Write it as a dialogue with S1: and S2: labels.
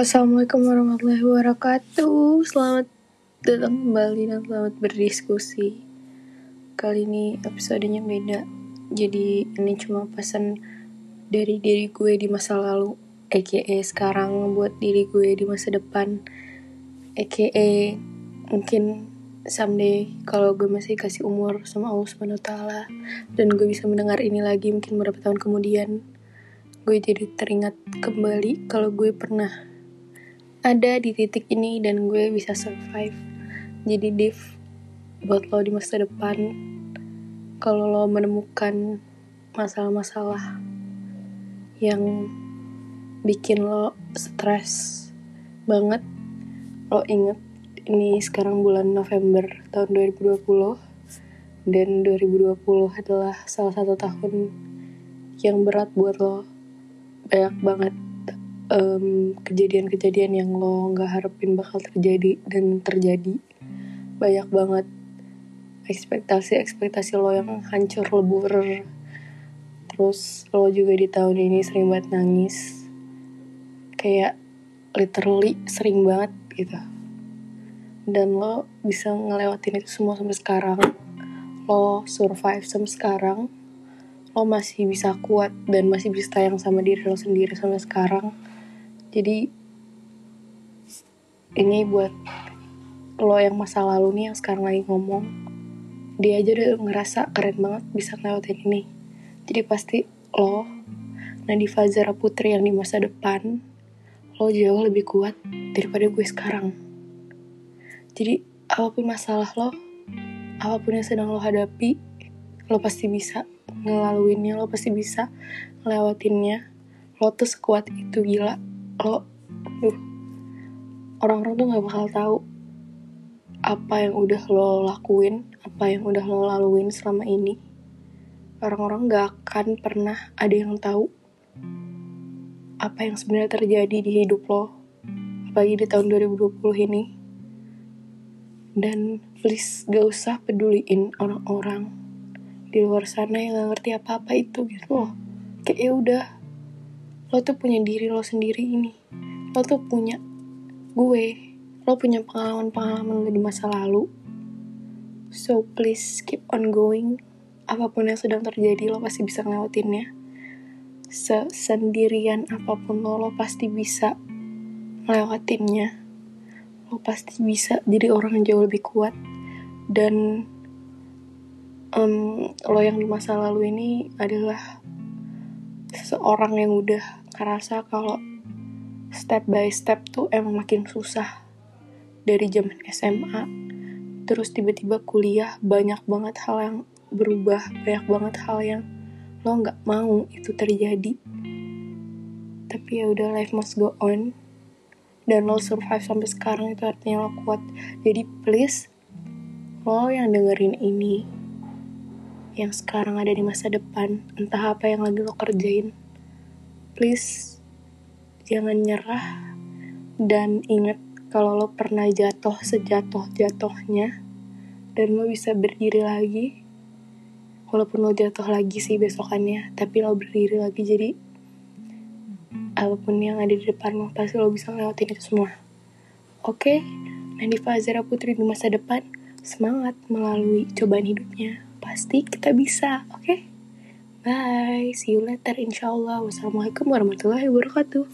S1: Assalamualaikum warahmatullahi wabarakatuh Selamat datang kembali dan selamat berdiskusi Kali ini episodenya beda Jadi ini cuma pesan dari diri gue di masa lalu A.K.A. sekarang buat diri gue di masa depan A.K.A. mungkin someday kalau gue masih kasih umur sama Allah taala dan gue bisa mendengar ini lagi mungkin beberapa tahun kemudian gue jadi teringat kembali kalau gue pernah ada di titik ini dan gue bisa survive. Jadi div buat lo di masa depan kalau lo menemukan masalah-masalah yang bikin lo stres banget, lo inget ini sekarang bulan November tahun 2020 dan 2020 adalah salah satu tahun yang berat buat lo banyak banget kejadian kejadian-kejadian yang lo nggak harapin bakal terjadi dan terjadi banyak banget ekspektasi-ekspektasi lo yang hancur lebur. Terus lo juga di tahun ini sering banget nangis. Kayak literally sering banget gitu. Dan lo bisa ngelewatin itu semua sampai sekarang. Lo survive sampai sekarang. Lo masih bisa kuat dan masih bisa sayang sama diri lo sendiri sampai sekarang jadi ini buat lo yang masa lalu nih yang sekarang lagi ngomong dia aja udah ngerasa keren banget bisa ngelewatin ini. Jadi pasti lo Nadifa Zara Putri yang di masa depan lo jauh lebih kuat daripada gue sekarang. Jadi apa pun masalah lo apa pun yang sedang lo hadapi lo pasti bisa ngelaluinnya lo pasti bisa ngelewatinnya. Lo tuh sekuat itu gila lo duh orang-orang tuh nggak bakal tahu apa yang udah lo lakuin apa yang udah lo laluin selama ini. Orang-orang gak akan pernah ada yang tahu apa yang sebenarnya terjadi di hidup lo apalagi di tahun 2020 ini. Dan please gak usah peduliin orang-orang di luar sana yang gak ngerti apa-apa itu gitu loh. Kayak ya udah lo tuh punya diri lo sendiri ini. Lo tuh punya gue. Lo punya pengalaman-pengalaman lo di masa lalu. So please keep on going. Apa pun yang sedang terjadi lo pasti bisa ngelewatinnya. Sendirian apa pun lo lo pasti bisa ngelewatinnya. Lo pasti bisa jadi orang yang jauh lebih kuat. Dan um, lo yang di masa lalu ini adalah seseorang yang udah ngerasa kalau step by step tuh emang makin susah. Dari zaman SMA terus tiba-tiba kuliah banyak banget hal yang berubah banyak banget hal yang lo nggak mau itu terjadi. Tapi ya udah life must go on. Dan lo survive sampai sekarang itu artinya lo kuat. Jadi please lo yang dengerin ini yang sekarang ada di masa depan, entah apa yang lagi lo kerjain, please jangan nyerah dan ingat kalau lo pernah jatuh sejatuh-jatuhnya dan lo bisa berdiri lagi walaupun lo jatuh lagi sih besokannya tapi lo berdiri lagi jadi apa pun yang ada di depan lo pasti lo bisa ngelewatin itu semua oke okay? Nadifa Azara Putri di masa depan semangat melalui cobaan hidupnya pasti kita bisa, oke? Okay? Bye, see you later insyaallah. Wassalamualaikum warahmatullahi wabarakatuh.